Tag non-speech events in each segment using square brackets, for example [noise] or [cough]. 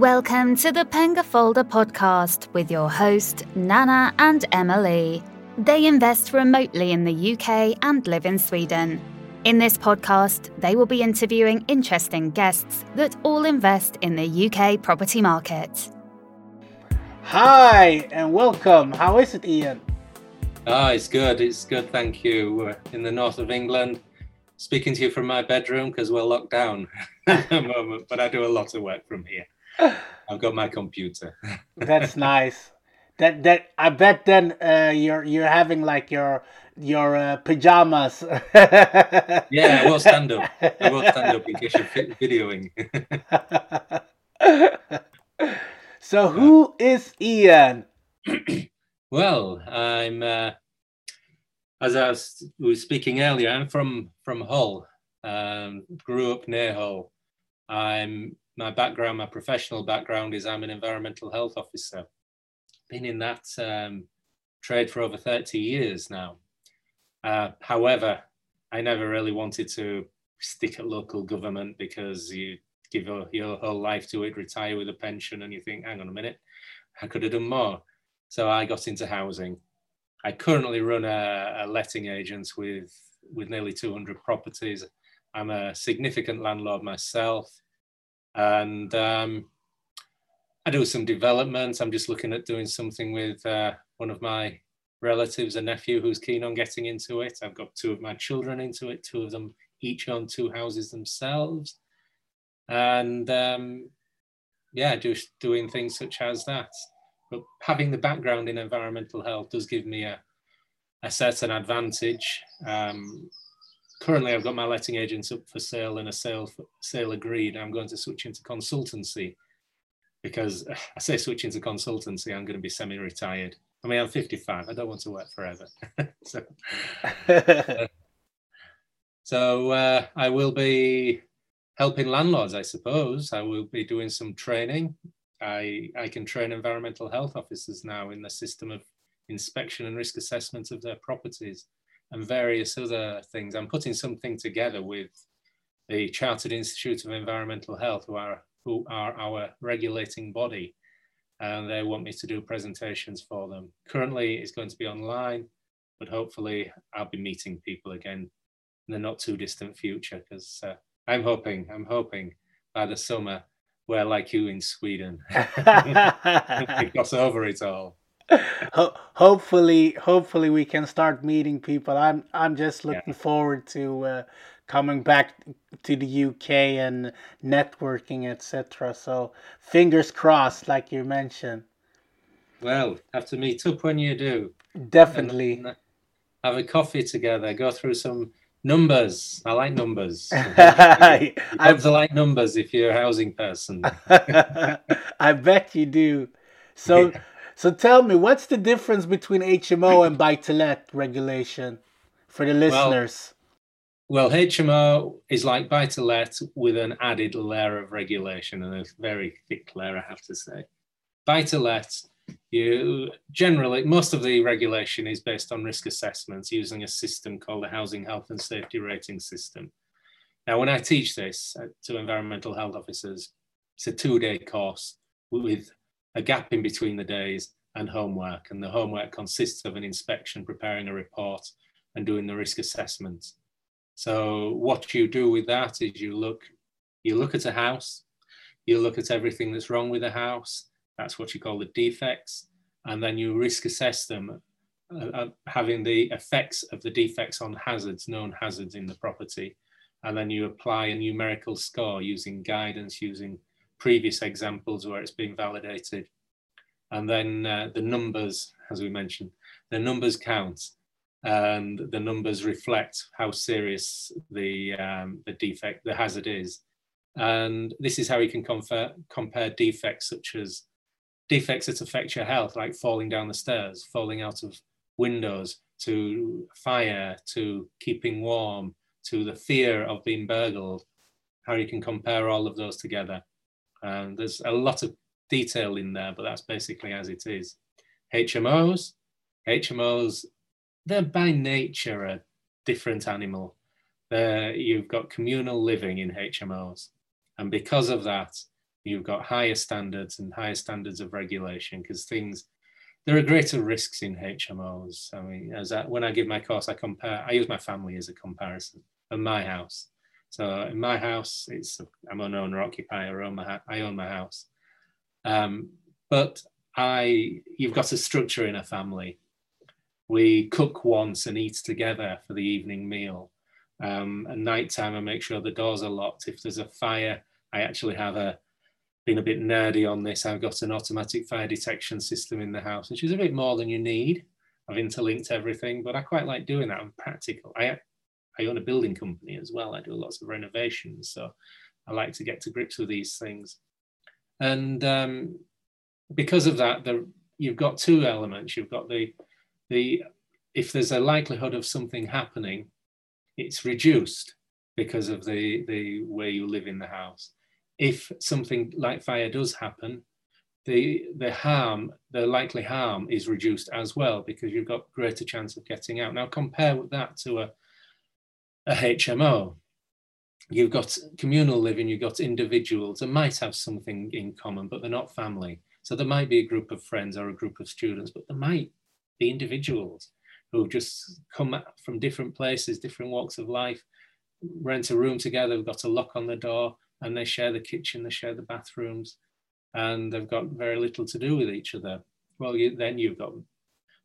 Welcome to the Penga Folder podcast with your host, Nana and Emily. They invest remotely in the UK and live in Sweden. In this podcast, they will be interviewing interesting guests that all invest in the UK property market. Hi and welcome. How is it, Ian? Ah, it's good. It's good. Thank you. We're in the north of England, speaking to you from my bedroom because we're locked down [laughs] at the moment. But I do a lot of work from here. I've got my computer. [laughs] That's nice. That that I bet then uh, you're you're having like your your uh, pajamas. [laughs] yeah, I will stand up. I will stand up in case you're videoing. [laughs] so who is Ian? [clears throat] well, I'm uh, as I was, was, speaking earlier. I'm from from Hull. Um, grew up near Hull. I'm my background, my professional background is I'm an environmental health officer. Been in that um, trade for over 30 years now. Uh, however, I never really wanted to stick at local government because you give your, your whole life to it, retire with a pension, and you think, hang on a minute, I could have done more. So I got into housing. I currently run a, a letting agent with, with nearly 200 properties. I'm a significant landlord myself and um, I do some development. I'm just looking at doing something with uh, one of my relatives, a nephew who's keen on getting into it. I've got two of my children into it, two of them each own two houses themselves. And um, yeah, just doing things such as that. But having the background in environmental health does give me a, a certain advantage. Um, currently I've got my letting agents up for sale and a sale sale agreed. I'm going to switch into consultancy because [sighs] I say switch into consultancy, I'm going to be semi-retired. I mean, I'm 55. I don't want to work forever. [laughs] so, uh, [laughs] so uh, I will be helping landlords, I suppose. I will be doing some training. I, I can train environmental health officers now in the system of inspection and risk assessment of their properties and various other things. I'm putting something together with the Chartered Institute of Environmental Health, who are, who are our regulating body, and they want me to do presentations for them. Currently, it's going to be online, but hopefully, I'll be meeting people again in the not too distant future because uh, I'm hoping, I'm hoping by the summer, we're like you in Sweden, [laughs] [laughs] cross over it all. Ho- hopefully, hopefully we can start meeting people. I'm I'm just looking yeah. forward to uh, coming back to the UK and networking, etc. So fingers crossed, like you mentioned. Well, have to meet up when you do. Definitely. have a coffee together. Go through some numbers. I like numbers. [laughs] I have to like numbers if you're a housing person. [laughs] I bet you do. So. [laughs] So tell me, what's the difference between HMO and buy to let regulation for the listeners? Well, well, HMO is like buy to let with an added layer of regulation and a very thick layer, I have to say. Buy to let, you generally, most of the regulation is based on risk assessments using a system called the Housing Health and Safety Rating System. Now, when I teach this uh, to environmental health officers, it's a two day course with a gap in between the days and homework. And the homework consists of an inspection, preparing a report, and doing the risk assessment. So what you do with that is you look, you look at a house, you look at everything that's wrong with the house. That's what you call the defects, and then you risk assess them, uh, uh, having the effects of the defects on hazards, known hazards in the property, and then you apply a numerical score using guidance, using previous examples where it's been validated. And then uh, the numbers, as we mentioned, the numbers count and the numbers reflect how serious the, um, the defect, the hazard is. And this is how you can compare, compare defects such as defects that affect your health, like falling down the stairs, falling out of windows, to fire, to keeping warm, to the fear of being burgled, how you can compare all of those together. And there's a lot of detail in there, but that's basically as it is. HMOs, HMOs, they're by nature a different animal. They're, you've got communal living in HMOs. And because of that, you've got higher standards and higher standards of regulation because things there are greater risks in HMOs. I mean, as I, when I give my course, I compare. I use my family as a comparison of my house. So in my house, it's I'm an owner occupier. I own my I own my house, um, but I you've got a structure in a family. We cook once and eat together for the evening meal. Um, at night time, I make sure the doors are locked. If there's a fire, I actually have a been a bit nerdy on this. I've got an automatic fire detection system in the house, which is a bit more than you need. I've interlinked everything, but I quite like doing that. I'm practical. I I own a building company as well. I do lots of renovations, so I like to get to grips with these things. And um, because of that, the, you've got two elements. You've got the the if there's a likelihood of something happening, it's reduced because of the the way you live in the house if something like fire does happen, the the harm, the likely harm is reduced as well because you've got greater chance of getting out. Now compare that to a, a HMO. You've got communal living, you've got individuals that might have something in common, but they're not family. So there might be a group of friends or a group of students, but there might be individuals who've just come from different places, different walks of life, rent a room together, we've got a lock on the door, and they share the kitchen, they share the bathrooms, and they've got very little to do with each other. Well, you, then you've got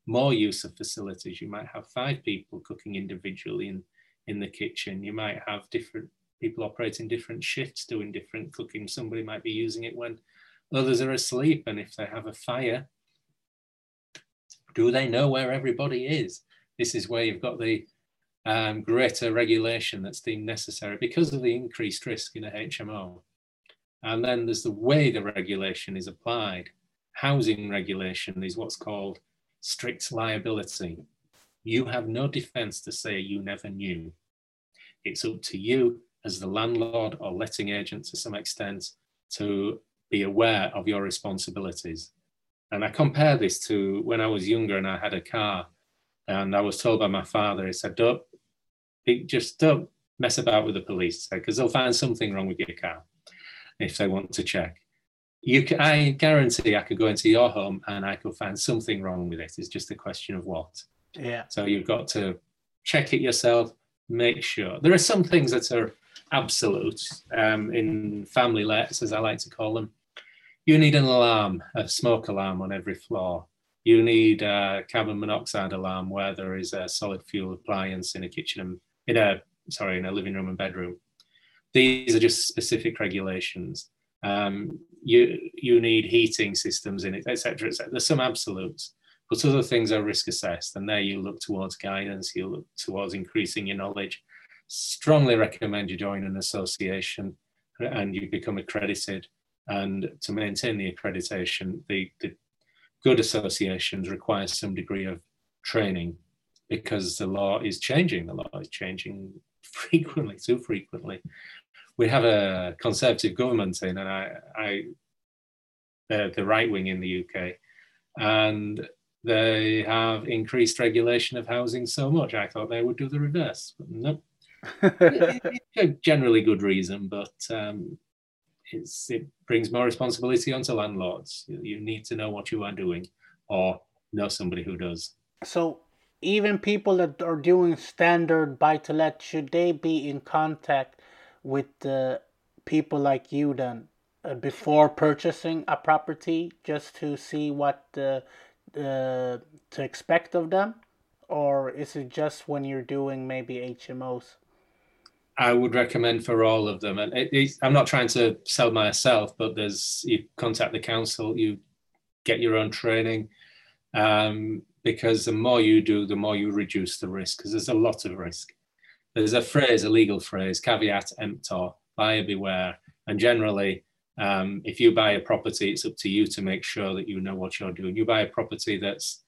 more use of facilities. You might have five people cooking individually in, in the kitchen. You might have different people operating different shifts, doing different cooking. Somebody might be using it when others are asleep. And if they have a fire, do they know where everybody is? This is where you've got the um, greater regulation that's deemed necessary because of the increased risk in a HMO. And then there's the way the regulation is applied. Housing regulation is what's called strict liability. You have no defense to say you never knew. It's up to you as the landlord or letting agent to some extent to be aware of your responsibilities. And I compare this to when I was younger and I had a car and I was told by my father, he said, don't, just don't mess about with the police because they'll find something wrong with your car if they want to check. You can, I guarantee I could go into your home and I could find something wrong with it. It's just a question of what. Yeah. So you've got to check it yourself, make sure. There are some things that are absolute um, in family lets, as I like to call them. You need an alarm, a smoke alarm on every floor you need a carbon monoxide alarm where there is a solid fuel appliance in a kitchen in a sorry in a living room and bedroom these are just specific regulations um, you you need heating systems in it etc etc there's some absolutes but other things are risk assessed and there you look towards guidance you look towards increasing your knowledge strongly recommend you join an association and you become accredited and to maintain the accreditation the, the good associations require some degree of training because the law is changing. The law is changing [laughs] frequently, too frequently. We have a conservative government in, and I, I the, the right wing in the UK, and they have increased regulation of housing so much. I thought they would do the reverse, but no. Nope. [laughs] generally good reason, but um, it's, it brings more responsibility onto landlords. You, you need to know what you are doing or know somebody who does. So, even people that are doing standard buy to let, should they be in contact with the people like you then uh, before purchasing a property just to see what the, uh, to expect of them? Or is it just when you're doing maybe HMOs? I would recommend for all of them. And it, it, I'm not trying to sell myself, but there's you contact the council, you get your own training, um, because the more you do, the more you reduce the risk. Because there's a lot of risk. There's a phrase, a legal phrase, caveat emptor, buyer beware. And generally, um, if you buy a property, it's up to you to make sure that you know what you're doing. You buy a property that's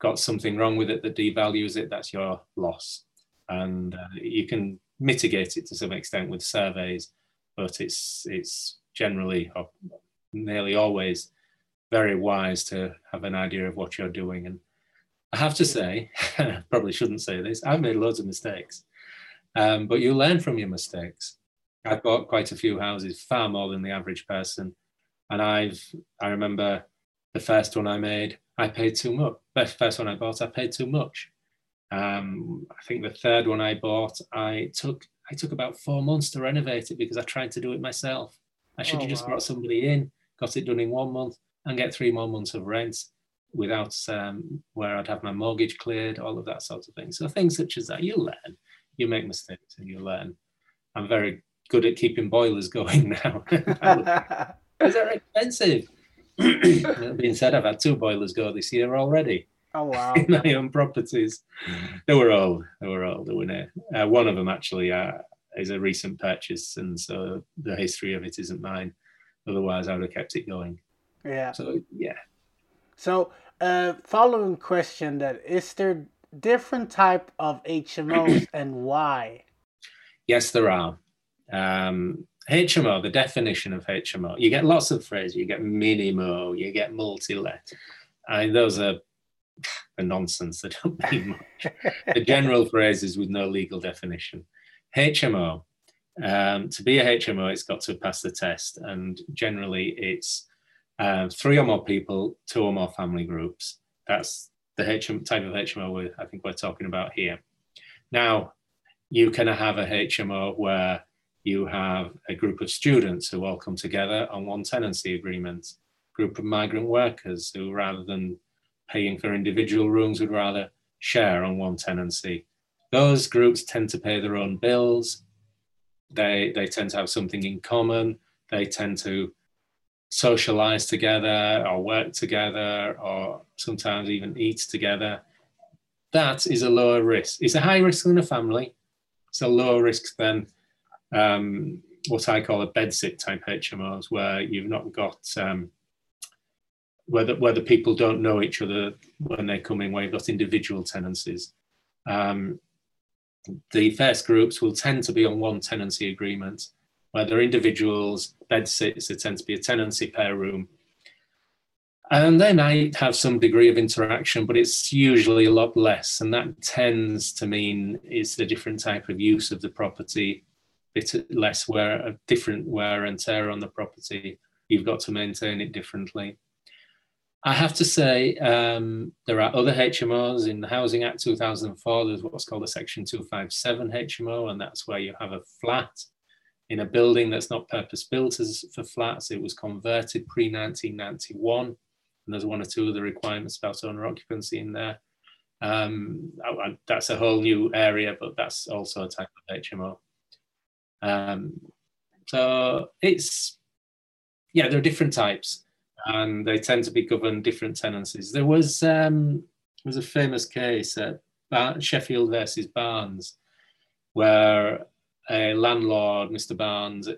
got something wrong with it that devalues it, that's your loss. And uh, you can mitigate it to some extent with surveys, but it's it's generally or nearly always very wise to have an idea of what you're doing. And I have to say, [laughs] probably shouldn't say this, I've made loads of mistakes, um, but you learn from your mistakes. I've bought quite a few houses, far more than the average person, And I've I remember the first one I made, I paid too much. The first one I bought, I paid too much. Um, I think the third one I bought, I took I took about four months to renovate it because I tried to do it myself. I should have oh, just wow. brought somebody in, got it done in one month, and get three more months of rent without um, where I'd have my mortgage cleared, all of that sort of thing. So things such as that, you learn, you make mistakes, and you learn. I'm very good at keeping boilers going [laughs] now. Because they're expensive. [clears throat] that being said, I've had two boilers go this year already. Oh wow! [laughs] In my own properties, they were old. They were old. They were near. Uh, one of them actually uh, is a recent purchase, and so the history of it isn't mine. Otherwise, I would have kept it going. Yeah. So yeah. So, uh, following question: That is there different type of HMOs and why? Yes, there are. Um, HMO, the definition of HMO, you get lots of phrases. You get minimo, you get multi-let. I mean, those are [laughs] a nonsense. They don't mean much. the general [laughs] phrases with no legal definition. HMO. Um, to be a HMO, it's got to pass the test, and generally it's uh, three or more people, two or more family groups. That's the HM, type of HMO I think we're talking about here. Now, you can have a HMO where you have a group of students who all come together on one tenancy agreement, group of migrant workers who, rather than paying for individual rooms, would rather share on one tenancy. Those groups tend to pay their own bills. They, they tend to have something in common. They tend to socialize together or work together or sometimes even eat together. That is a lower risk. It's a high risk than a family. It's a lower risk than um, what I call a bedsit type HMOs, where you've not got um, where the, where the people don't know each other when they come in, where you've got individual tenancies. Um, the first groups will tend to be on one tenancy agreement, where they're individuals, bed sits, there tend to be a tenancy per room. And they might have some degree of interaction, but it's usually a lot less. And that tends to mean it's a different type of use of the property, bit less wear, a different wear and tear on the property. You've got to maintain it differently. I have to say, um, there are other HMOs in the Housing Act 2004. There's what's called a Section 257 HMO, and that's where you have a flat in a building that's not purpose built as for flats. It was converted pre 1991, and there's one or two other requirements about owner occupancy in there. Um, that's a whole new area, but that's also a type of HMO. Um, so it's yeah, there are different types and they tend to be governed different tenancies. There was um, was a famous case at Bar- Sheffield versus Barnes, where a landlord, Mr. Barnes,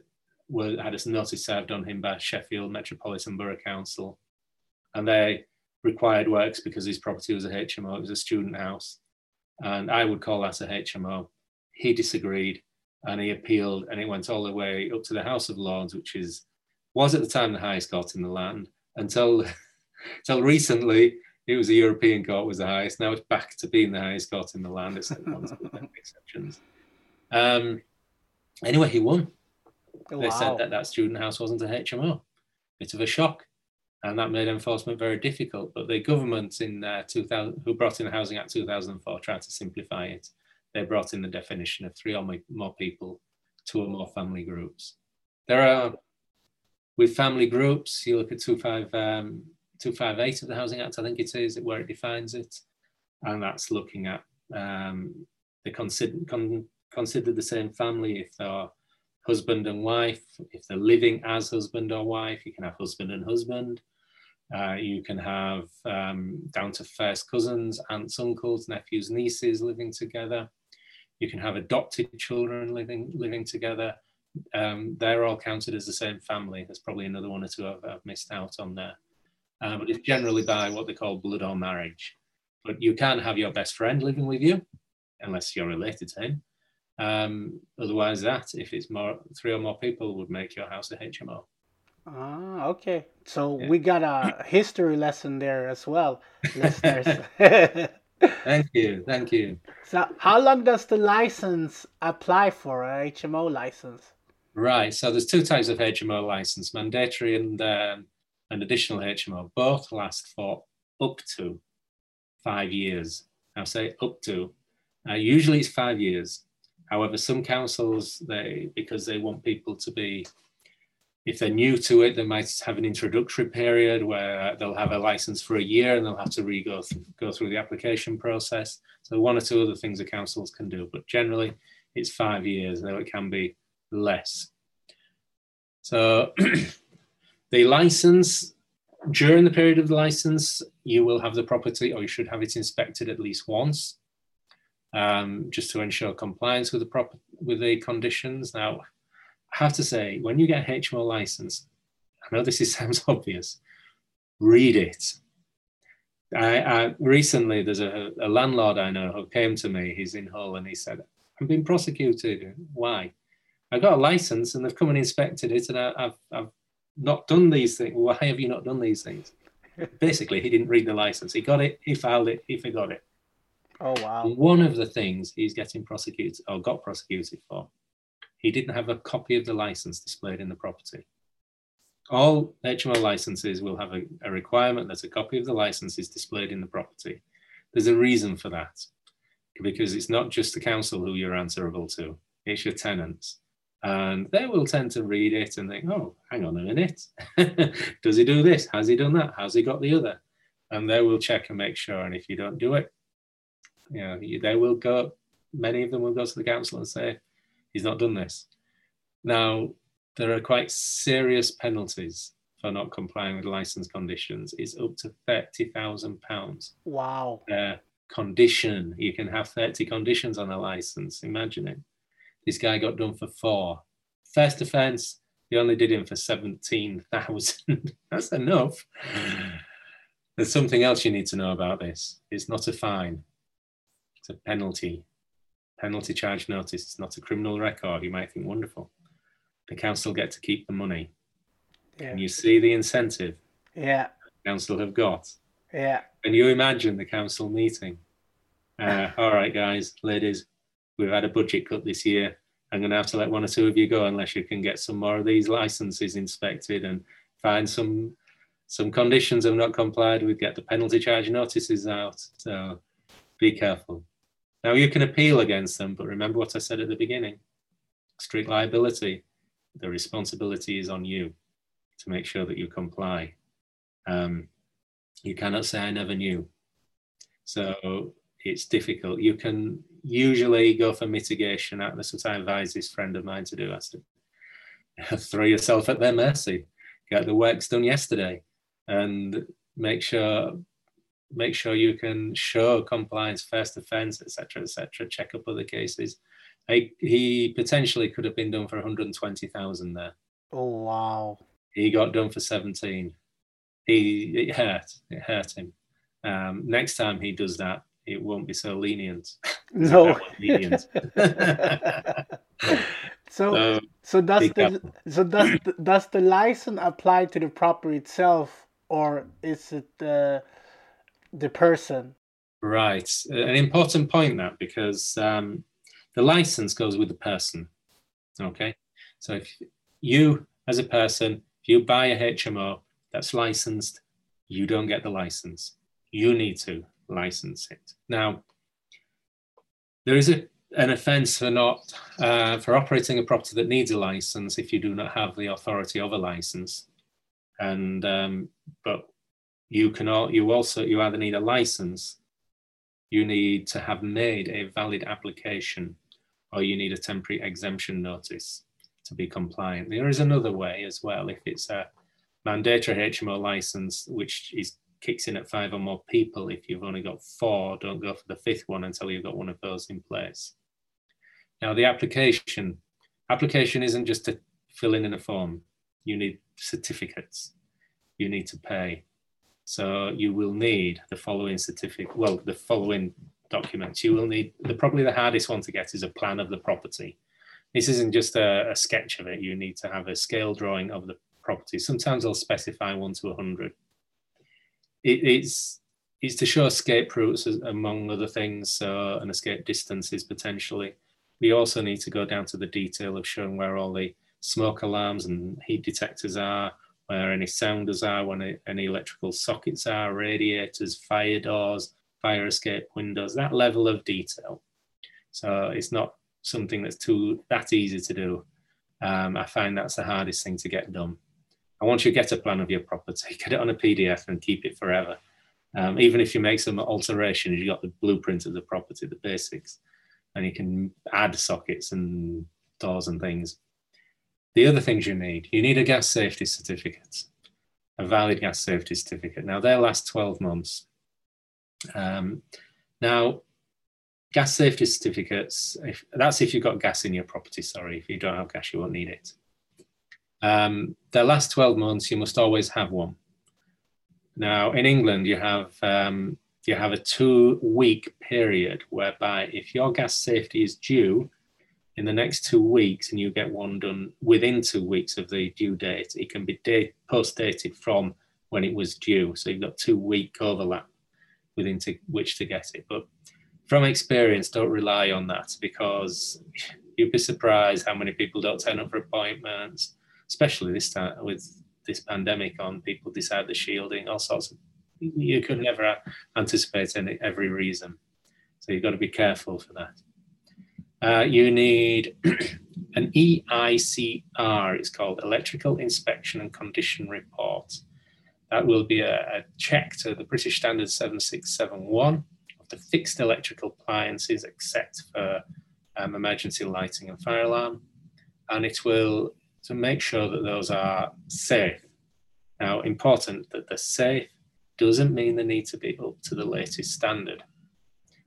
was, had a notice served on him by Sheffield Metropolitan Borough Council, and they required works because his property was a HMO. It was a student house, and I would call that a HMO. He disagreed, and he appealed, and it went all the way up to the House of Lords, which is was at the time the highest court in the land until [laughs] until recently it was the European court was the highest. Now it's back to being the highest court in the land, except [laughs] exceptions. Um, anyway, he won. Wow. They said that that student house wasn't a HMO. Bit of a shock, and that made enforcement very difficult. But the government in uh, 2000, who brought in the Housing Act 2004, tried to simplify it. They brought in the definition of three or more people, two or more family groups. There are with family groups, you look at 25, um, 258 of the Housing Act, I think it is, where it defines it. And that's looking at um, they consider, con, consider the same family if they're husband and wife, if they're living as husband or wife, you can have husband and husband. Uh, you can have um, down to first cousins, aunts, uncles, nephews, nieces living together. You can have adopted children living living together um, they're all counted as the same family. There's probably another one or two I've, I've missed out on there. Um, but it's generally by what they call blood or marriage. But you can have your best friend living with you, unless you're related to him. Um, otherwise, that if it's more three or more people would make your house a HMO. Ah, okay. So yeah. we got a history lesson there as well, [laughs] listeners. [laughs] thank you, thank you. So, how long does the license apply for a HMO license? Right. So there's two types of HMO license: mandatory and um, an additional HMO. Both last for up to five years. I'll say up to. Uh, usually it's five years. However, some councils they because they want people to be if they're new to it, they might have an introductory period where they'll have a license for a year and they'll have to re-go th- go through the application process. So one or two other things the councils can do, but generally it's five years, though it can be less. So [clears throat] the license, during the period of the license, you will have the property or you should have it inspected at least once, um, just to ensure compliance with the prop- with the conditions. Now, I have to say, when you get a HMO license, I know this is, [laughs] sounds obvious, read it. I, I recently there's a, a, landlord I know who came to me. He's in Hull, and he said, "I'm being prosecuted. Why? I got a license, and they've come and inspected it, and I, I've I've not done these things. Why have you not done these things?" [laughs] Basically, he didn't read the license. He got it, he filed it, he forgot it. Oh wow! One of the things he's getting prosecuted or got prosecuted for he didn't have a copy of the license displayed in the property. All HMO licenses will have a, a requirement that a copy of the license is displayed in the property. There's a reason for that, because it's not just the council who you're answerable to, it's your tenants. And they will tend to read it and think, oh, hang on a minute. [laughs] Does he do this? Has he done that? Has he got the other? And they will check and make sure. And if you don't do it, you know, they will go, many of them will go to the council and say, he's not done this. Now, there are quite serious penalties for not complying with license conditions. It's up to £30,000. Wow. Uh, condition. You can have 30 conditions on a license. Imagine it. This guy got done for four. First offence, he only did him for 17,000. [laughs] That's enough. There's something else you need to know about this. It's not a fine, it's a penalty penalty charge notice. It's not a criminal record. You might think, wonderful. The council get to keep the money. Yeah. And you see the incentive yeah. the council have got. Yeah. And you imagine the council meeting. Uh, [laughs] all right, guys, ladies, we've had a budget cut this year. I'm going to have to let one or two of you go unless you can get some more of these licenses inspected and find some some conditions have not complied with. Get the penalty charge notices out. So be careful. Now you can appeal against them, but remember what I said at the beginning strict liability. The responsibility is on you to make sure that you comply. Um, you cannot say, I never knew. So it's difficult. You can usually go for mitigation. That's what I advise this friend of mine to do. That's to [laughs] throw yourself at their mercy. Get the works done yesterday and make sure make sure you can show compliance, first offence, etc., etc. Check up other cases. I, he potentially could have been done for 120,000 there. Oh wow! He got done for 17. He it hurt. It hurt him. Um, next time he does that, it won't be so lenient. [laughs] No. lenient. [laughs] so, so, so does the so does the, does the license apply to the property itself, or is it? Uh, the person. Right, an important point that because um, the license goes with the person. Okay, so if you as a person, if you buy a HMO that's licensed, you don't get the license. You need to license it. Now, there is a, an offence for not uh, for operating a property that needs a license if you do not have the authority of a license. And um, but you can all, you also you either need a license, you need to have made a valid application, or you need a temporary exemption notice to be compliant. There is another way as well if it's a mandatory HMO license, which is kicks in at five or more people. If you've only got four, don't go for the fifth one until you've got one of those in place. Now the application application isn't just to fill in in a form. You need certificates. You need to pay. So you will need the following certificate, well, the following documents. You will need, the probably the hardest one to get is a plan of the property. This isn't just a, a sketch of it. You need to have a scale drawing of the property. Sometimes they'll specify one to 100. It, it's, it's to show escape routes among other things, so an escape distances potentially. We also need to go down to the detail of showing where all the smoke alarms and heat detectors are, where any sounders are, when any electrical sockets are, radiators, fire doors, fire escape windows, that level of detail. So it's not something that's too that easy to do. Um, I find that's the hardest thing to get done. And once you get a plan of your property, [laughs] get it on a PDF and keep it forever. Um, even if you make some alterations, you've got the blueprint of the property, the basics, and you can add sockets and doors and things. The other things you need, you need a gas safety certificate, a valid gas safety certificate. Now, they last 12 months. Um, now, gas safety certificates, if, that's if you've got gas in your property, sorry. If you don't have gas, you won't need it. Um, the last 12 months, you must always have one. Now, in England, you have um, you have a two-week period whereby if your gas safety is due in the next two weeks and you get one done within two weeks of the due date, it can be date, post-dated from when it was due. So you've got two-week overlap within to, which to get it. But from experience, don't rely on that because you'd be surprised how many people don't turn up for appointments, especially this time with this pandemic on, people decide the shielding, all sorts of, you could never anticipate any, every reason. So you've got to be careful for that. Uh, you need [clears throat] an EICR, it's called Electrical Inspection and Condition Report. That will be a, a check to the British Standard 7671 of the fixed electrical appliances except for um, emergency lighting and fire alarm. And it will to make sure that those are safe. Now, important that they're safe doesn't mean they need to be up to the latest standard.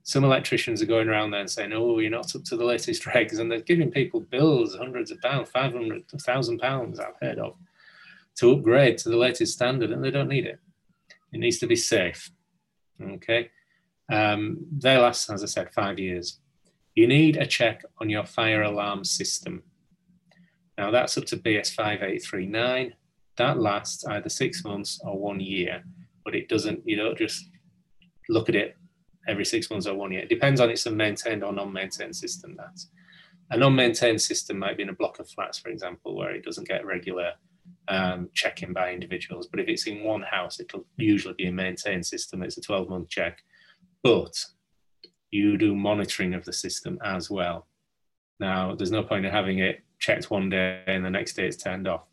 Some electricians are going around there and saying, oh, you're not up to the latest regs, and they're giving people bills, hundreds of pounds, 500, 1,000 pounds, I've heard of, to upgrade to the latest standard, and they don't need it. It needs to be safe. Okay. Um, they last, as I said, five years. You need a check on your fire alarm system. Now that's up to BS 5839. That lasts either six months or one year, but it doesn't, you don't just look at it every six months or one year. It depends on it's a maintained or non-maintained system. That's a non-maintained system might be in a block of flats, for example, where it doesn't get regular um, checking by individuals. But if it's in one house, it'll usually be a maintained system. It's a 12-month check, but you do monitoring of the system as well. Now, there's no point in having it checked one day and the next day it's turned off.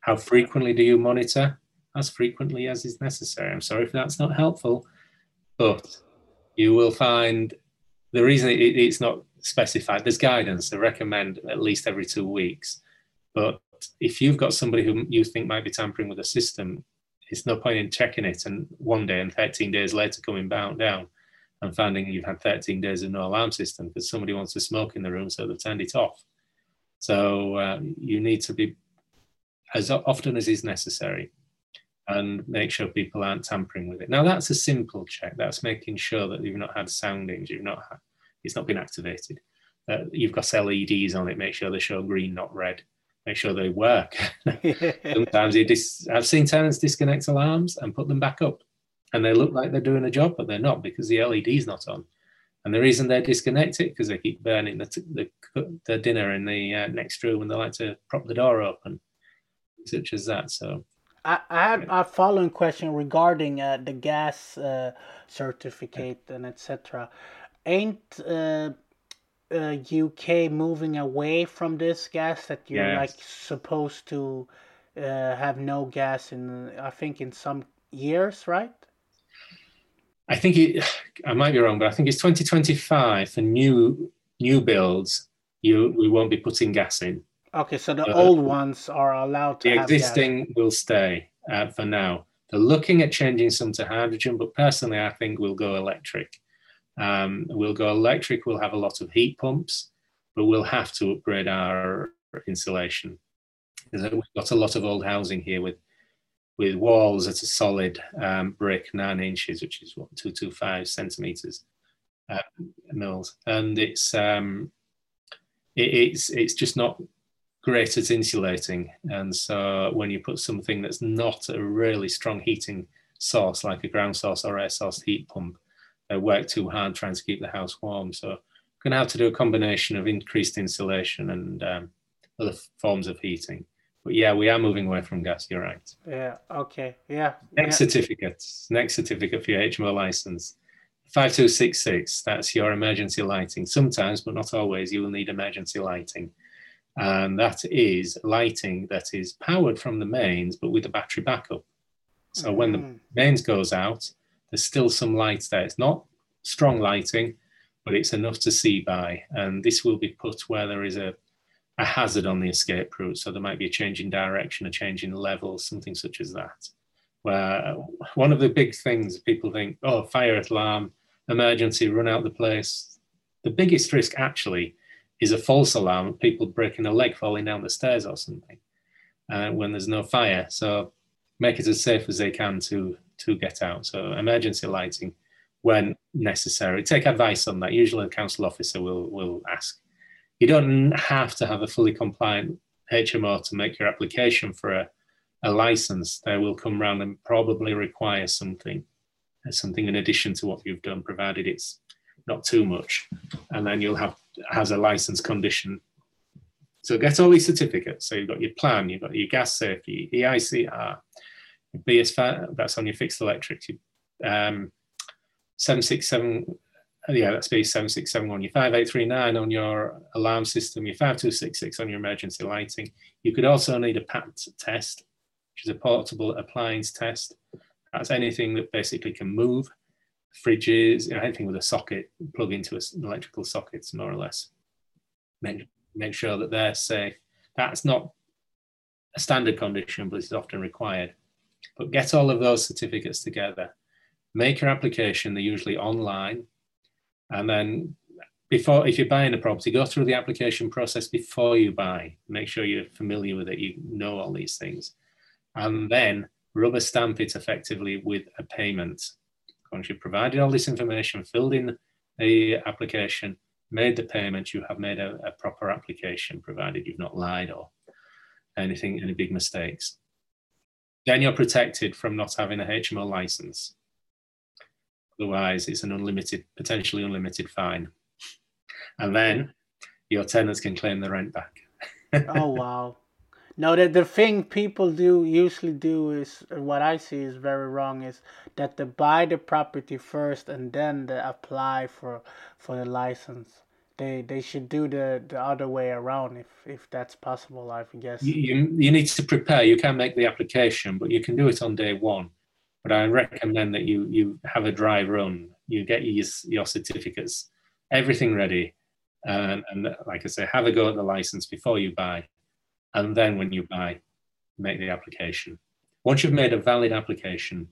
How frequently do you monitor? As frequently as is necessary. I'm sorry if that's not helpful, but you will find the reason it, it's not specified, there's guidance, they recommend at least every two weeks. But if you've got somebody who you think might be tampering with a system, it's no point in checking it and one day and 13 days later coming bound down and finding you've had 13 days of no alarm system because somebody wants to smoke in the room, so they've turned it off. So uh, you need to be as often as is necessary and make sure people aren't tampering with it. Now that's a simple check. That's making sure that you've not had soundings, you've not had, it's not been activated. Uh, you've got LEDs on it. Make sure they show green, not red. Make sure they work. [laughs] Sometimes dis- I've seen tenants disconnect alarms and put them back up, and they look like they're doing a job, but they're not because the LED's not on. And the reason they're disconnected because they keep burning the, t- the, the dinner in the uh, next room and they like to prop the door open, such as that. So I, I had a following question regarding uh, the gas uh, certificate and etc. Ain't uh, UK uh, moving away from this gas that you're yes. like supposed to uh, have no gas in? I think in some years, right? I think it, I might be wrong, but I think it's 2025 for new new builds. You we won't be putting gas in. Okay, so the uh, old ones are allowed to. The existing will stay uh, for now. They're looking at changing some to hydrogen, but personally, I think we'll go electric. Um, we'll go electric. We'll have a lot of heat pumps, but we'll have to upgrade our insulation. We've got a lot of old housing here with with walls at a solid um, brick, nine inches, which is what two two five centimeters uh, mils, and it's um, it, it's it's just not great at insulating. And so when you put something that's not a really strong heating source, like a ground source or air source heat pump, they work too hard trying to keep the house warm. So going to have to do a combination of increased insulation and um, other forms of heating. But yeah, we are moving away from gas. You're right. Yeah. Okay. Yeah. Next yeah. certificate. Next certificate for your HMO license. 5266, that's your emergency lighting. Sometimes, but not always, you will need emergency lighting. And that is lighting that is powered from the mains, but with a battery backup. So mm. when the mm. mains goes out, there's still some light there. It's not strong lighting, but it's enough to see by. And this will be put where there is a, a hazard on the escape route. So there might be a change in direction, a change in level, something such as that. Where one of the big things people think, oh, fire alarm, emergency, run out the place. The biggest risk actually is a false alarm, people breaking a leg, falling down the stairs or something, uh, when there's no fire. So make it as safe as they can to to get out. So emergency lighting when necessary. Take advice on that. Usually, the council officer will will ask. You don't have to have a fully compliant HMO to make your application for a, a license. They will come around and probably require something, something in addition to what you've done, provided it's not too much. And then you'll have has a license condition. So get all these certificates. So you've got your plan, you've got your gas safety, EICR, BS that's on your fixed electric, um, 767, yeah, that's B7671, your 5839 on your alarm system, your 5266 on your emergency lighting. You could also need a PAT test, which is a portable appliance test. That's anything that basically can move, fridges, you know, anything with a socket, plug into an electrical socket, more or less. Make, make sure that they're safe. That's not a standard condition, but it's often required. But get all of those certificates together, make your application, they're usually online, and then before, if you're buying a property, go through the application process before you buy. Make sure you're familiar with it, you know all these things, and then rubber stamp it effectively with a payment. Once you've provided all this information, filled in the application, made the payment, you have made a, a proper application, provided you've not lied or anything, any big mistakes then you're protected from not having a HMO license. Otherwise, it's an unlimited, potentially unlimited fine. And then your tenants can claim the rent back. [laughs] oh wow. No, the, the thing people do usually do is what I see is very wrong is that they buy the property first and then they apply for for the license. They they should do the the other way around if if that's possible i guess. You, you need to prepare. You can make the application but you can do it on day one. But i recommend that you you have a dry run. You get your, your certificates everything ready and, and like i say have a go at the license before you buy and then when you buy make the application once you've made a valid application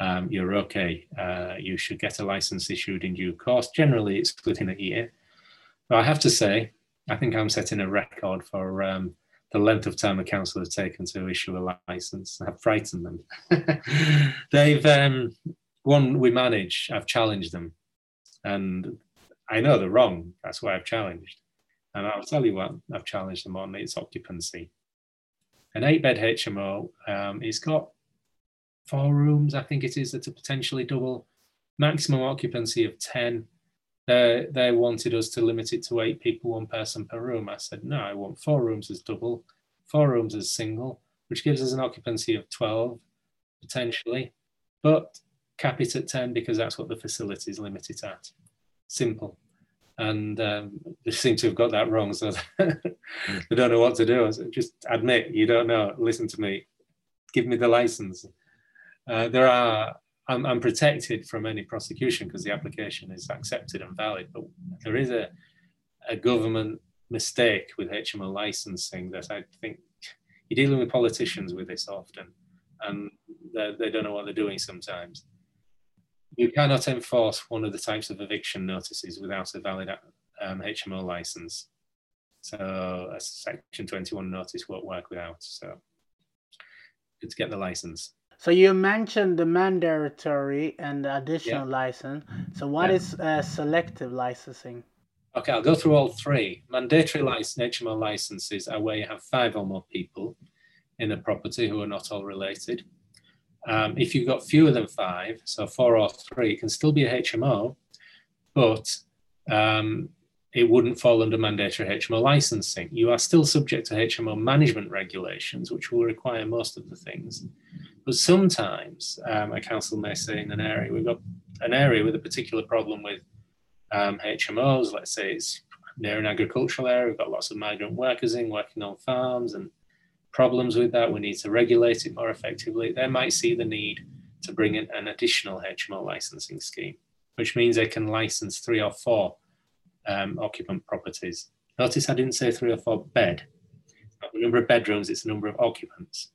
um, you're okay uh, you should get a license issued in due course generally it's within a year but I have to say, I think I'm setting a record for um, the length of time the council has taken to issue a license. I've frightened them. [laughs] They've um, one we manage. I've challenged them, and I know they're wrong. That's why I've challenged. And I'll tell you what I've challenged them on: its occupancy. An eight-bed HMO. Um, it's got four rooms. I think it is that a potentially double. Maximum occupancy of ten they they wanted us to limit it to eight people, one person per room. I said, no, I want four rooms as double, four rooms as single, which gives us an occupancy of 12 potentially, but cap it at 10 because that's what the facilities limit it at. Simple. And um, they seem to have got that wrong, so [laughs] they don't know what to do. Just admit you don't know. Listen to me. Give me the license. Uh, there are I'm, I'm protected from any prosecution because the application is accepted and valid. But there is a, a government mistake with HMO licensing that I think you're dealing with politicians with this often, and they don't know what they're doing sometimes. You cannot enforce one of the types of eviction notices without a valid um, HMO license. So a Section 21 notice won't work without. So good to get the license. So you mentioned the mandatory and the additional yeah. license. So what yeah. is uh, selective licensing? Okay, I'll go through all three. Mandatory license, HMO licenses are where you have five or more people in a property who are not all related. Um, if you've got fewer than five, so four or three, it can still be a HMO, but um, it wouldn't fall under mandatory HMO licensing. You are still subject to HMO management regulations, which will require most of the things. But sometimes um, a council may say in an area, we've got an area with a particular problem with um, HMOs, let's say it's near an agricultural area, we've got lots of migrant workers in working on farms and problems with that. We need to regulate it more effectively. They might see the need to bring in an additional HMO licensing scheme, which means they can license three or four um, occupant properties. Notice I didn't say three or four bed. Not the number of bedrooms, it's the number of occupants.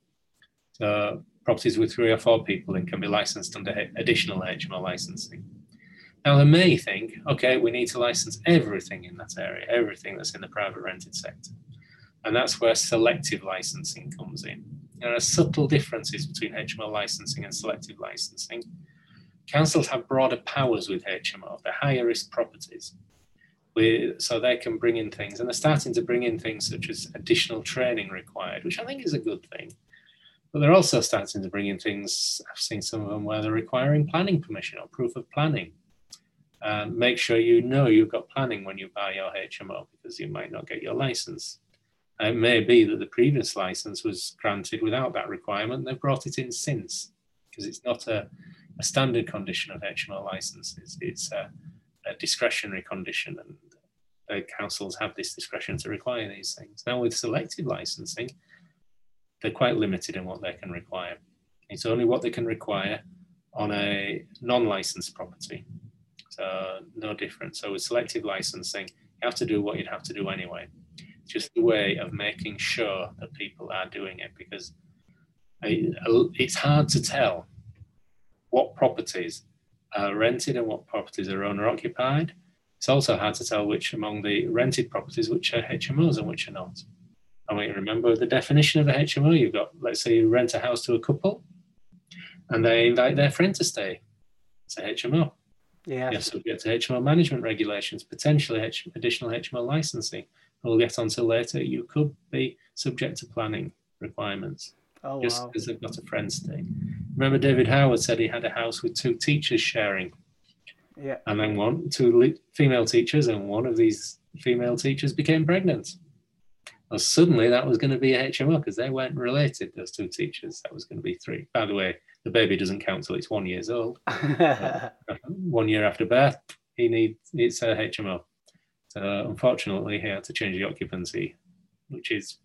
So properties with three or four people in can be licensed under additional HMO licensing. Now, they may think, okay, we need to license everything in that area, everything that's in the private rented sector. And that's where selective licensing comes in. There are subtle differences between HMO licensing and selective licensing. Councils have broader powers with HMO, they're higher risk properties. So they can bring in things, and they're starting to bring in things such as additional training required, which I think is a good thing. But they're also starting to bring in things, I've seen some of them where they're requiring planning permission or proof of planning. Um, make sure you know you've got planning when you buy your HMO because you might not get your license. It may be that the previous license was granted without that requirement. They've brought it in since because it's not a, a, standard condition of HMO licenses. It's a, a discretionary condition, and the councils have this discretion to require these things. Now, with selective licensing, they're quite limited in what they can require. It's only what they can require on a non-licensed property. So no different. So with selective licensing, you have to do what you'd have to do anyway. Just a way of making sure that people are doing it because it's hard to tell what properties are rented and what properties are owner occupied. It's also hard to tell which among the rented properties which are HMOs and which are not. I to remember the definition of a HMO. You've got, let's say, you rent a house to a couple, and they invite their friend to stay. It's a HMO. Yeah. You're subject to HMO management regulations, potentially H- additional HMO licensing. We'll get onto later. You could be subject to planning requirements. Oh, just wow. because they've got a friend stay. Remember, David Howard said he had a house with two teachers sharing, Yeah. and then one two female teachers, and one of these female teachers became pregnant. Well, suddenly that was going to be a HMO because they weren't related, those two teachers. That was going to be three. By the way, the baby doesn't count till it's one years old. [laughs] Uh-huh. one year after birth, he needs it's a HMO. So unfortunately, he had to change the occupancy, which is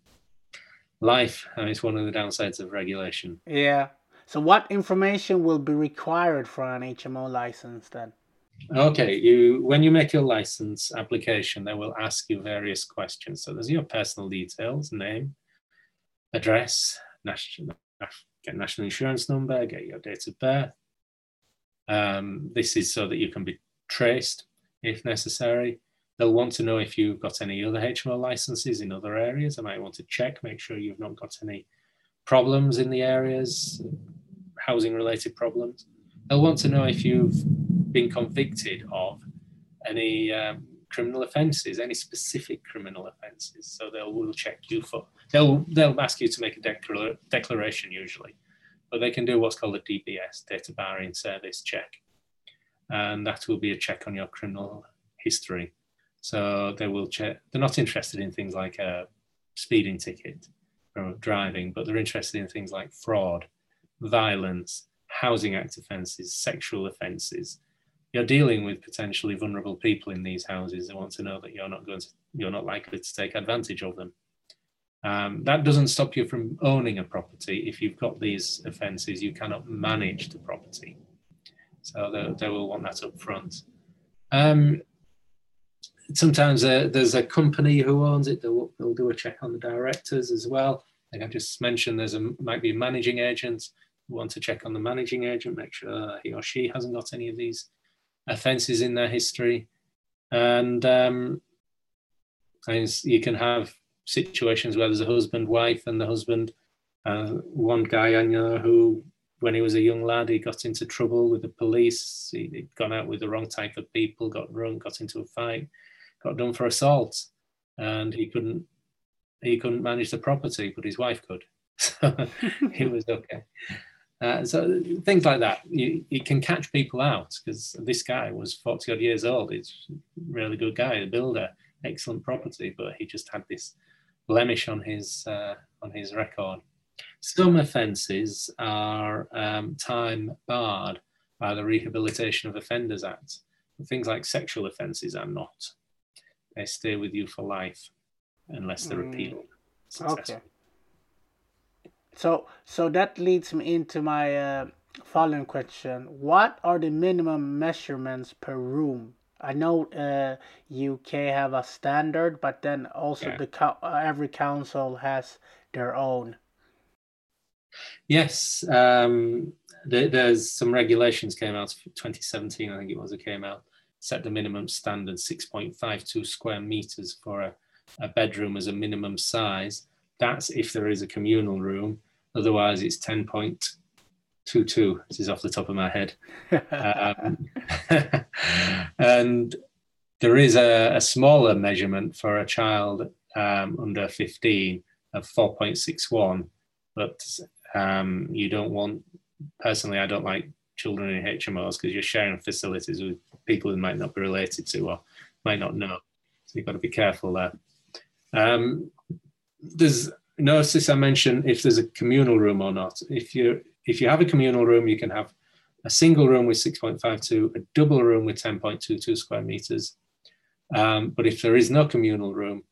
life, and it's one of the downsides of regulation. yeah. So what information will be required for an HMO license then? Okay, you when you make your license application, they will ask you various questions. So there's your personal details, name, address, national get national insurance number, get your date of birth. Um, this is so that you can be traced if necessary. They'll want to know if you've got any other HMO licenses in other areas. They might want to check, make sure you've not got any problems in the areas, housing related problems. They'll want to know if you've been convicted of any um, criminal offences, any specific criminal offences. So they'll will check you for they'll they'll ask you to make a declar- declaration usually, but they can do what's called a DBS data barring service check, and that will be a check on your criminal history. So they will check. They're not interested in things like a speeding ticket or driving, but they're interested in things like fraud, violence, housing act offences, sexual offences. You're dealing with potentially vulnerable people in these houses. They want to know that you're not going to, you're not likely to take advantage of them. Um, that doesn't stop you from owning a property. If you've got these offences, you cannot manage the property. So they, they will want that up front. Um, sometimes uh, there's a company who owns it. They'll, they'll do a check on the directors as well. Like I just mentioned, there's a might be a managing agent who want to check on the managing agent, make sure he or she hasn't got any of these offences in their history, and um, and you can have situations where there's a husband, wife, and the husband. Uh, one guy I know who, when he was a young lad, he got into trouble with the police. He, he'd gone out with the wrong type of people, got drunk, got into a fight, got done for assault, and he couldn't he couldn't manage the property, but his wife could. [laughs] So [laughs] it was okay. Uh, so things like that, you, it can catch people out because this guy was 40 odd years old. He's a really good guy, a builder, excellent property, but he just had this blemish on his uh, on his record. Some offences are um, time barred by the Rehabilitation of Offenders Act. Things like sexual offences are not. They stay with you for life unless they're mm. appealed. Okay. So, so that leads me into my uh, following question: What are the minimum measurements per room? I know uh, UK have a standard, but then also yeah. the uh, every council has their own. Yes, um, there, there's some regulations came out 2017, I think it was. It came out set the minimum standard 6.52 square meters for a, a bedroom as a minimum size. That's if there is a communal room. Otherwise, it's 10.22. This is off the top of my head. [laughs] um, [laughs] and there is a, a, smaller measurement for a child um, under 15 of 4.61, but um, you don't want, personally, I don't like children in HMOs because you're sharing facilities with people who might not be related to or might not know. So you've got to be careful there. Um, there's notice I mentioned if there's a communal room or not. If you if you have a communal room, you can have a single room with 6.52, a double room with 10.22 square meters. Um, but if there is no communal room,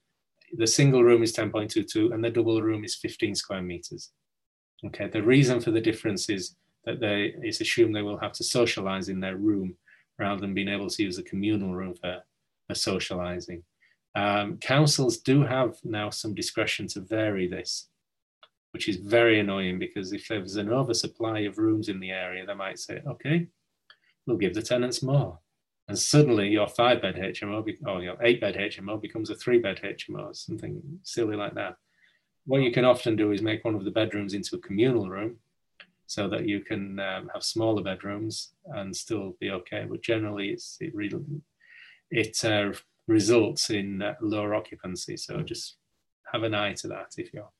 the single room is 10.22 and the double room is 15 square meters. Okay, the reason for the difference is that they it's assumed they will have to socialize in their room rather than being able to use a communal room for, for socializing. Um, councils do have now some discretion to vary this, which is very annoying because if there's an oversupply of rooms in the area, they might say, okay, we'll give the tenants more. And suddenly your five bed HMO or your eight bed HMO becomes a three bed HMO, something silly like that. What you can often do is make one of the bedrooms into a communal room so that you can um, have smaller bedrooms and still be okay. But generally, it's, it really it uh, results in uh, lower occupancy. So just have an eye to that if you're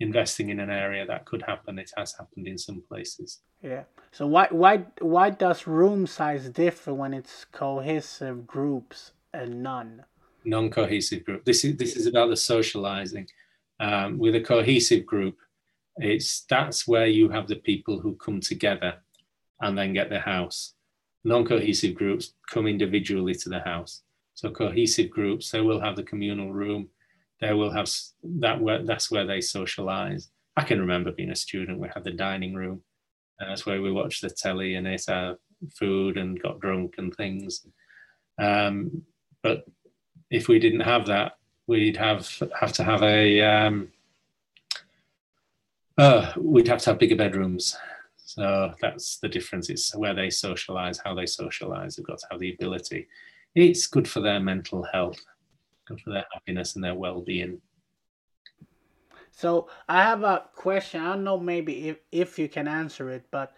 investing in an area that could happen. It has happened in some places. Yeah. So why why why does room size differ when it's cohesive groups and none? Non-cohesive group. This is this is about the socializing. Um, with a cohesive group, it's that's where you have the people who come together and then get the house. Non-cohesive groups come individually to the house. So cohesive groups, they will have the communal room. They will have that where that's where they socialize. I can remember being a student. We had the dining room, that's where we watched the telly and ate our food and got drunk and things. Um, but if we didn't have that, we'd have have to have a um, uh, we'd have to have bigger bedrooms. So that's the difference. It's where they socialize, how they socialize. They've got to have the ability. It's good for their mental health, good for their happiness and their well-being. So I have a question. I don't know maybe if, if you can answer it, but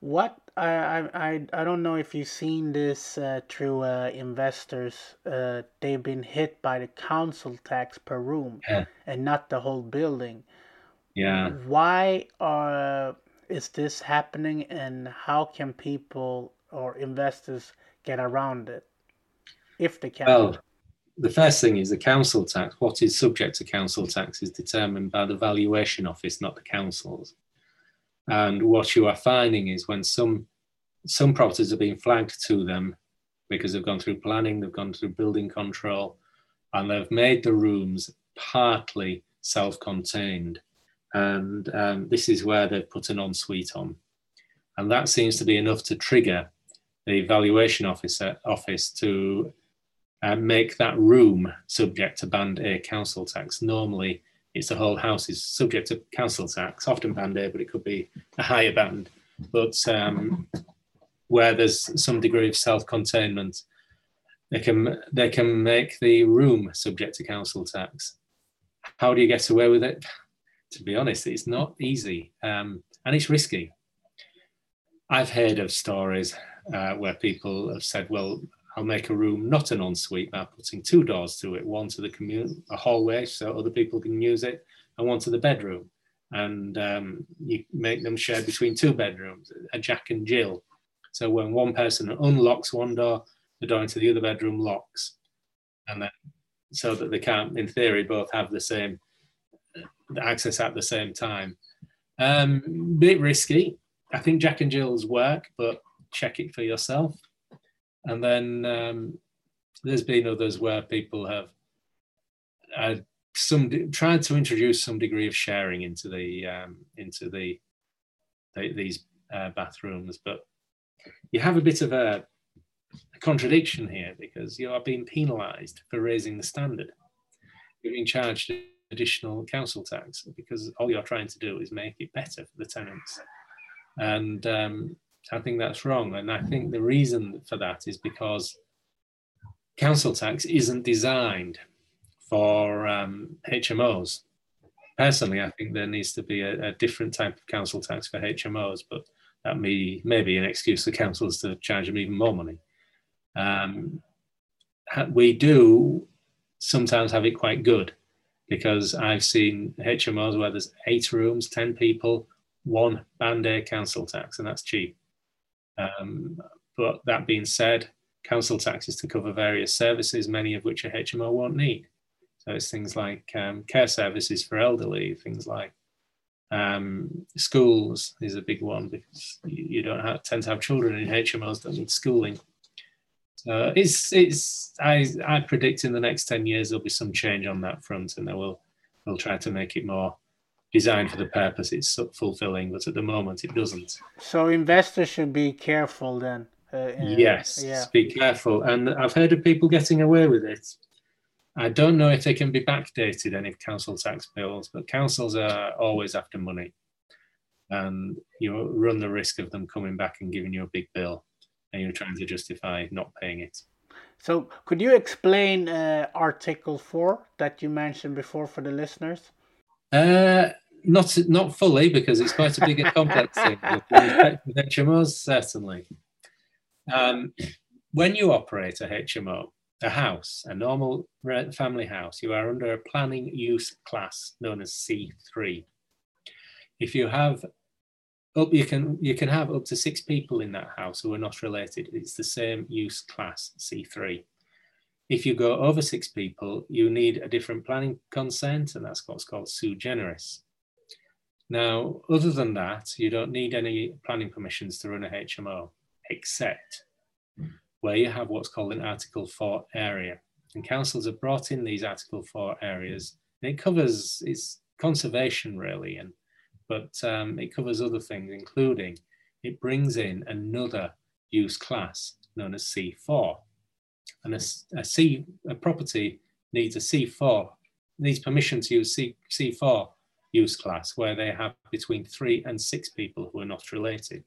what I I I don't know if you've seen this uh, through uh, investors. Uh, they've been hit by the council tax per room, yeah. and not the whole building. Yeah. Why are is this happening, and how can people or investors get around it, if they can? Well, the first thing is the council tax. What is subject to council tax is determined by the valuation office, not the councils. And what you are finding is when some some properties are being flagged to them because they've gone through planning, they've gone through building control, and they've made the rooms partly self-contained. And um, this is where they've put an ensuite on. And that seems to be enough to trigger the valuation officer office to uh, make that room subject to band A council tax. Normally, it's the whole house is subject to council tax, often band A, but it could be a higher band. But um, where there's some degree of self-containment, they can they can make the room subject to council tax. How do you get away with it? To be honest, it's not easy um, and it's risky. I've heard of stories uh, where people have said, "Well, I'll make a room not an ensuite by putting two doors to it, one to the commun- a hallway so other people can use it, and one to the bedroom. and um, you make them share between two bedrooms, a Jack and Jill. So when one person unlocks one door, the door into the other bedroom locks, and then so that they can't, in theory, both have the same access at the same time. Um, bit risky. I think Jack and Jill's work, but check it for yourself. And then um, there's been others where people have uh, some tried to introduce some degree of sharing into the um, into the, the these uh, bathrooms, but you have a bit of a, a contradiction here because you are being penalised for raising the standard. You're being charged additional council tax because all you're trying to do is make it better for the tenants, and um, I think that's wrong. And I think the reason for that is because council tax isn't designed for um, HMOs. Personally, I think there needs to be a, a, different type of council tax for HMOs, but that may, may be an excuse for councils to charge them even more money. Um, we do sometimes have it quite good because I've seen HMOs where there's eight rooms, 10 people, one band A council tax, and that's cheap. Um, but that being said, council tax is to cover various services, many of which a HMO won't need. So it's things like um, care services for elderly, things like um, schools is a big one because you, don't have, tend to have children in HMOs that need schooling. So it's it's I I predict in the next ten years there'll be some change on that front, and they will will try to make it more designed for the purpose it's fulfilling. But at the moment, it doesn't. So investors should be careful then. Uh, yes, yeah. be careful. And I've heard of people getting away with it. I don't know if they can be backdated, any council tax bills, but councils are always after money. And you run the risk of them coming back and giving you a big bill and you're trying to justify not paying it. So, could you explain uh, Article 4 that you mentioned before for the listeners? Uh, not not fully, because it's quite a big and complex thing. [laughs] With HMOs, certainly. Um, when you operate a HMO, a house, a normal family house, you are under a planning use class known as C3. If you have up, you can you can have up to six people in that house who are not related. It's the same use class C3. If you go over six people, you need a different planning consent, and that's what's called sui generis. Now, other than that, you don't need any planning permissions to run a HMO, except where you have what's called an Article 4 area. And councils have brought in these Article 4 areas. And it covers it's conservation really, and but um, it covers other things, including it brings in another use class known as C4. And a, a C a property needs a C4 needs permission to use C, C4 use class where they have between three and six people who are not related.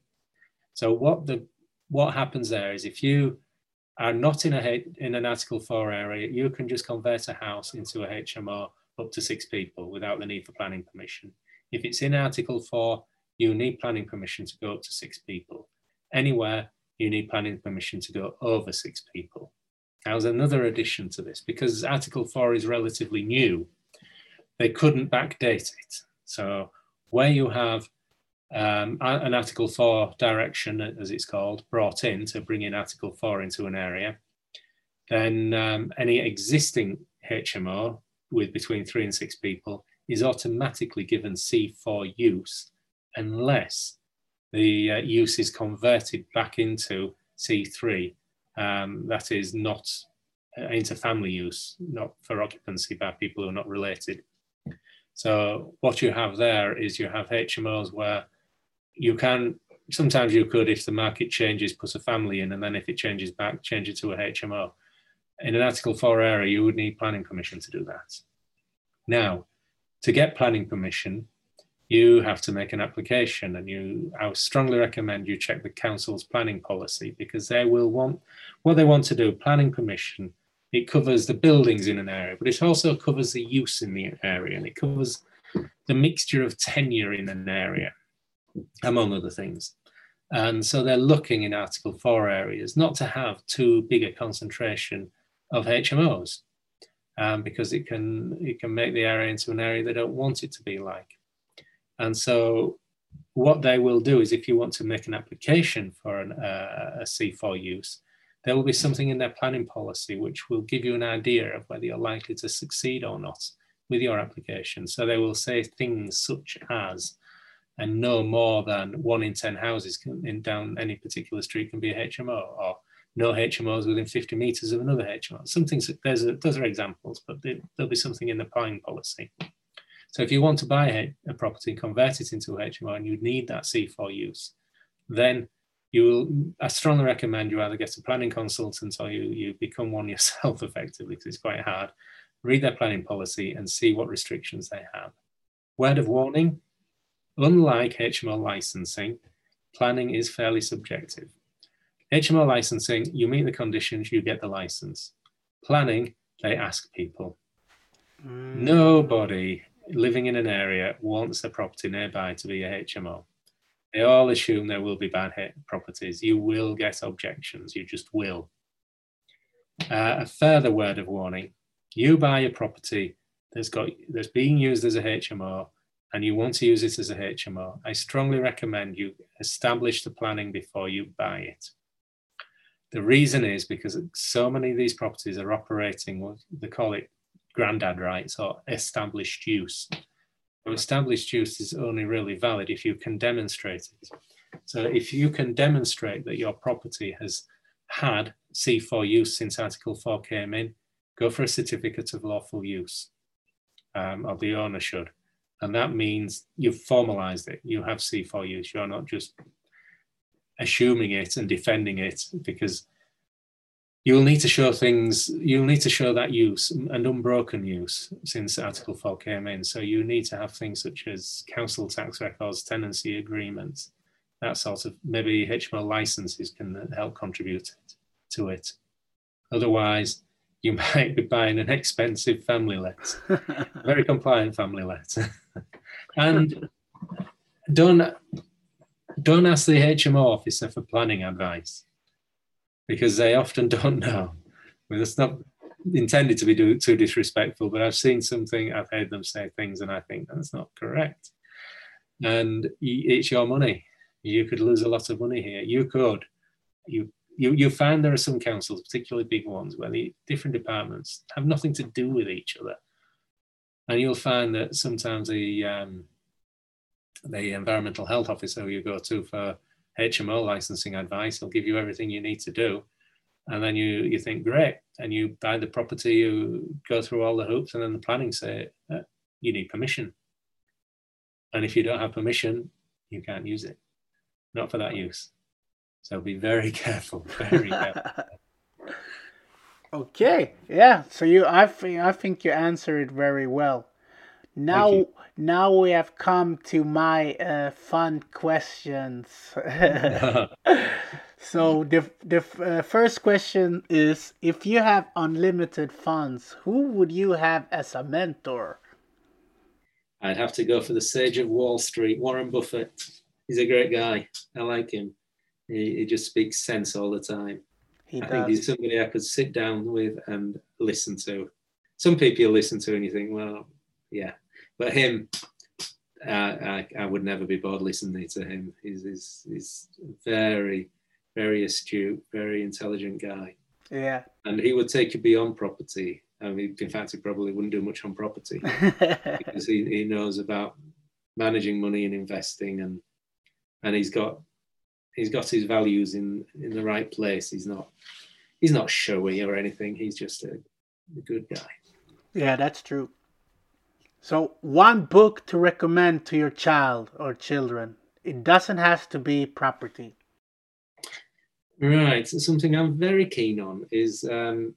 So what the what happens there is if you are not in a in an Article 4 area, you can just convert a house into a HMO up to six people without the need for planning permission. If it's in Article 4, you need planning permission to go up to six people. Anywhere, you need planning permission to go over six people. Now, there's another addition to this because Article 4 is relatively new, they couldn't backdate it. So, where you have um, an Article 4 direction, as it's called, brought in to bring in Article 4 into an area, then um, any existing HMO with between three and six people is automatically given C4 use unless the uh, use is converted back into C3. Um, that is not uh, into family use, not for occupancy by people who are not related. So what you have there is you have HMOs where you can sometimes you could if the market changes put a family in and then if it changes back change it to a hmo in an article 4 area you would need planning permission to do that now to get planning permission you have to make an application. And you i strongly recommend you check the council's planning policy because they will want what they want to do planning permission. It covers the buildings in an area but it also covers the use in the area and it covers the mixture of tenure in an area among other things. And so they're looking in Article 4 areas not to have too big a concentration of HMOs um, because it can, it can make the area into an area they don't want it to be like. And so what they will do is if you want to make an application for an, uh, a C4 use, there will be something in their planning policy which will give you an idea of whether you're likely to succeed or not with your application. So they will say things such as, and no more than one in 10 houses can, in down any particular street can be a HMO, or no HMOs within 50 meters of another HMO. Something, there's a, those are examples, but there'll be something in the planning policy. So if you want to buy a, a property and convert it into a HMO and you need that C4 use, then you will, I strongly recommend you either get a planning consultant or you, you become one [laughs] yourself effectively because it's quite hard. Read their planning policy and see what restrictions they have. Word of warning, unlike HMO licensing, planning is fairly subjective. HMO licensing, you meet the conditions, you get the license. Planning, they ask people. Mm. Nobody living in an area wants a property nearby to be a HMO. They all assume there will be bad properties. You will get objections, you just will. Uh, a further word of warning you buy a property that's got that's being used as a HMO and you want to use it as a HMO, I strongly recommend you establish the planning before you buy it. The reason is because so many of these properties are operating what they call it granddad rights or established use. So established use is only really valid if you can demonstrate it. So if you can demonstrate that your property has had C4 use since Article 4 came in, go for a certificate of lawful use, um, or the owner should. And that means you've formalized it. You have C4 use. You're not just assuming it and defending it because you'll need to show things, you'll need to show that use and unbroken use since Article 4 came in. So you need to have things such as council tax records, tenancy agreements, that sort of, maybe HMO licenses can help contribute to it. Otherwise, you [laughs] might be buying an expensive family let, [laughs] very compliant family let. [laughs] and don't, don't ask the HMO officer for planning advice because they often [laughs] don't know. I it's not intended to be do, too disrespectful, but I've seen something, I've heard them say things, and I think that's not correct. And it's your money. You could lose a lot of money here. You could. You you you find there are some councils, particularly big ones, where the different departments have nothing to do with each other, and you'll find that sometimes the um, the environmental health officer you go to for HMO licensing advice. They'll give you everything you need to do. And then you, you think, great. And you buy the property, you go through all the hoops, and then the planning say, uh, you need permission. And if you don't have permission, you can't use it. Not for that use. So be very [laughs] careful, very careful. [laughs] okay, yeah. So you, I think, I think you answered it very well. Now, now we have come to my uh, fun questions. [laughs] [laughs] so the the uh, first question is: If you have unlimited funds, who would you have as a mentor? I'd have to go for the sage of Wall Street, Warren Buffett. He's a great guy. I like him. He, he just speaks sense all the time. He I does. think he's somebody I could sit down with and listen to. Some people you listen to and you think, well, yeah, but him, uh, I, I would never be bored listening to him. He's, he's, he's very, very astute, very intelligent guy. Yeah. And he would take you beyond property. I mean, in fact, he probably wouldn't do much on property [laughs] because he, he knows about managing money and investing and and he's got he's got his values in in the right place. He's not he's not showy or anything. He's just a, a good guy. Yeah, that's true. So, one book to recommend to your child or children. It doesn't have to be property. Right. So something I'm very keen on is um,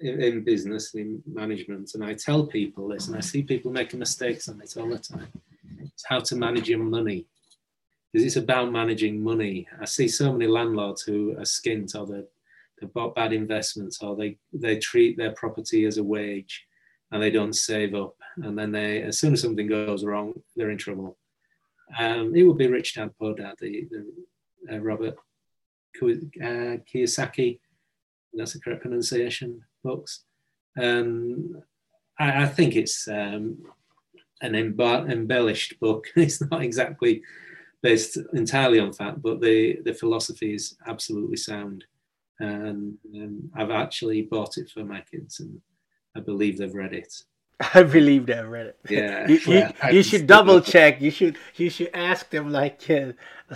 in, in, business, in management, and I tell people this, and I see people making mistakes on it all the time. It's how to manage your money. Because it's about managing money. I see so many landlords who are skint or they they've bought bad investments or they, they treat their property as a wage and they don't save up. And then they, as soon as something goes wrong, they're in trouble. Um, it would be Rich Dad Poor Dad, the, the uh, Robert uh, Kiyosaki, that's the correct pronunciation, books. Um, I, I, think it's um, an embellished book. [laughs] It's not exactly based entirely on fact, but the the philosophy is absolutely sound. And um, I've actually bought it for my kids, and I believe they've read it. [laughs] I believe they've read it. Yeah, [laughs] you, you, you should double check. You should you should ask them like uh,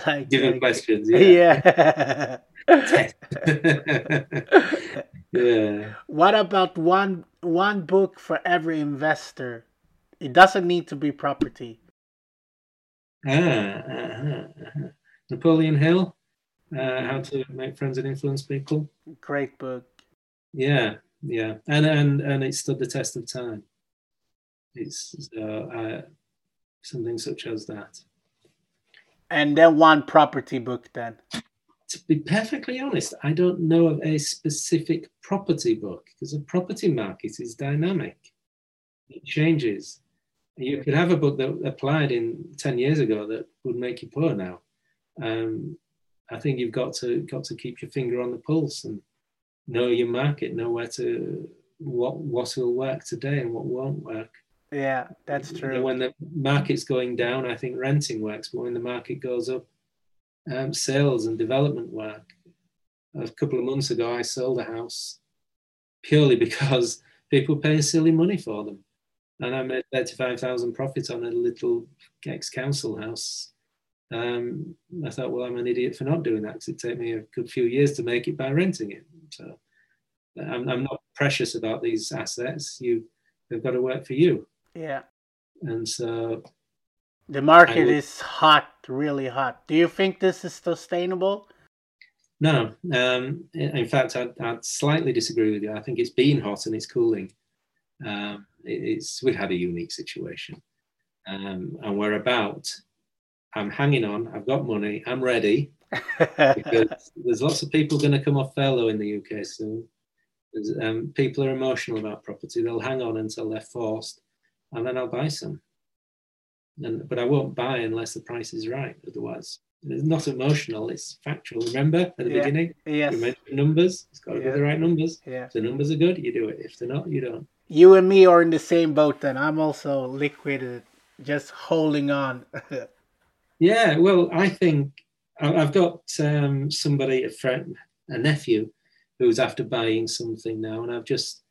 like give like, questions. [laughs] Yeah. yeah. yeah. What about one one book for every investor? It doesn't need to be property. Ah, uh-huh, uh-huh. Napoleon Hill, uh, How to Make Friends and Influence People. Great book. Yeah, yeah, and and and it stood the test of time. It's uh, uh, something such as that. And then one property book then. To be perfectly honest, I don't know of a specific property book because the property market is dynamic. It changes. You could have a book that applied in 10 years ago that would make you poor now. Um, I think you've got to got to keep your finger on the pulse and know your market, know where to what what will work today and what won't work. Yeah, that's true. When the market's going down, I think renting works, but when the market goes up, um, sales and development work. A couple of months ago, I sold a house purely [laughs] because people paying silly money for them, and I made thirty-five thousand profit on a little ex-council house. Um, I thought, well, I'm an idiot for not doing that because it took me a good few years to make it by renting it. So I'm, I'm not precious about these assets. You, they've got to work for you. Yeah. And so the market would, is hot, really hot. Do you think this is sustainable? No. Um, in fact, I'd, I'd, slightly disagree with you. I think it's been hot and it's cooling. Um, it's we've had a unique situation, um, and we're about. I'm hanging on. I've got money. I'm ready. [laughs] because there's lots of people going to come off furlough in the UK soon. Um, people are emotional about property. They'll hang on until they're forced and then I'll buy some. And, but I won't buy unless the price is right. Otherwise, it's not emotional; it's factual. Remember at the yeah. beginning, yes. you mentioned numbers. It's got to yeah. be the right numbers. Yeah. If the numbers are good, you do it. If they're not, you don't. You and me are in the same boat. Then I'm also liquid, just holding on. [laughs] yeah. Well, I think I've got um, somebody, a friend, a nephew, who's after buying something now, and I've just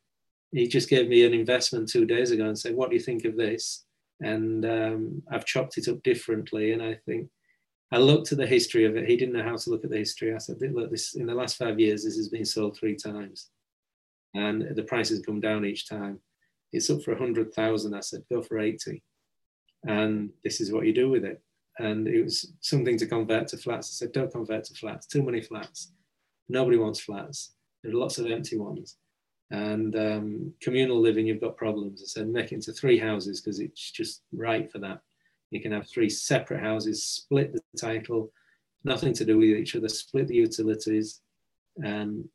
he just gave me an investment two days ago and said, "What do you think of this?" And um, I've chopped it up differently, and I think I looked at the history of it. He didn't know how to look at the history. I said, "Look, this in the last five years, this has been sold three times, and the price has come down each time. It's up for a hundred thousand. I said, "Go for 80. and this is what you do with it." And it was something to convert to flats. I said, "Don't convert to flats. Too many flats. Nobody wants flats. There are lots of empty ones." And um, communal living, you've got problems. I said make it into three houses because it's just right for that. You can have three separate houses, split the title, nothing to do with each other, split the utilities, um,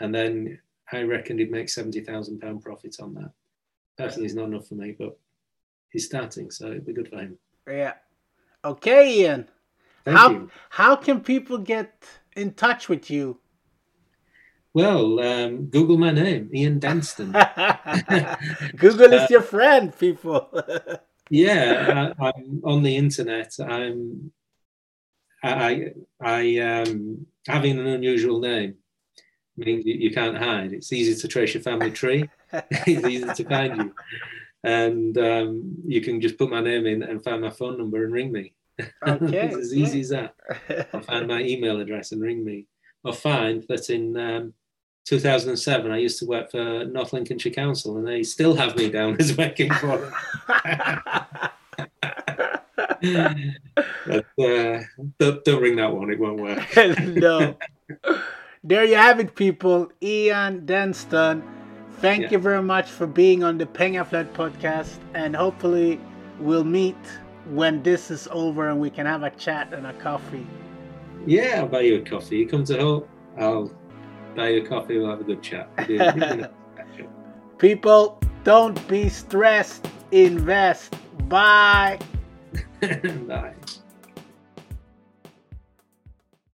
and then I reckon he'd make seventy thousand pound profit on that. Personally, it's not enough for me, but he's starting, so it'd be good for him. Yeah. Okay, Ian. Thank how you. how can people get in touch with you? Well, um, Google my name, Ian Denstone. [laughs] Google is your friend, people. [laughs] yeah, I, am on the internet. I'm I I um having an unusual name means you, you can't hide. It's easy to trace your family tree. [laughs] it's easy to find you, and um, you can just put my name in and find my phone number and ring me. Okay, it's as easy as that. Or find my email address and ring me. Or find that in um, 2007, I used to work for North Lincolnshire Council, and they still have me down as working for them. [laughs] but, uh, don't, don't ring that one; it won't work. [laughs] no. There you have it, people. Ian Denstone. Thank yeah. you very much for being on the Pengaflödet podcast, and hopefully we'll meet when this is over and we can have a chat and a coffee. Yeah, I'll buy you a coffee. You come to Hull, I'll buy you a coffee, we'll have a good chat. [laughs] People, don't be stressed. Invest. Bye. [laughs] Bye.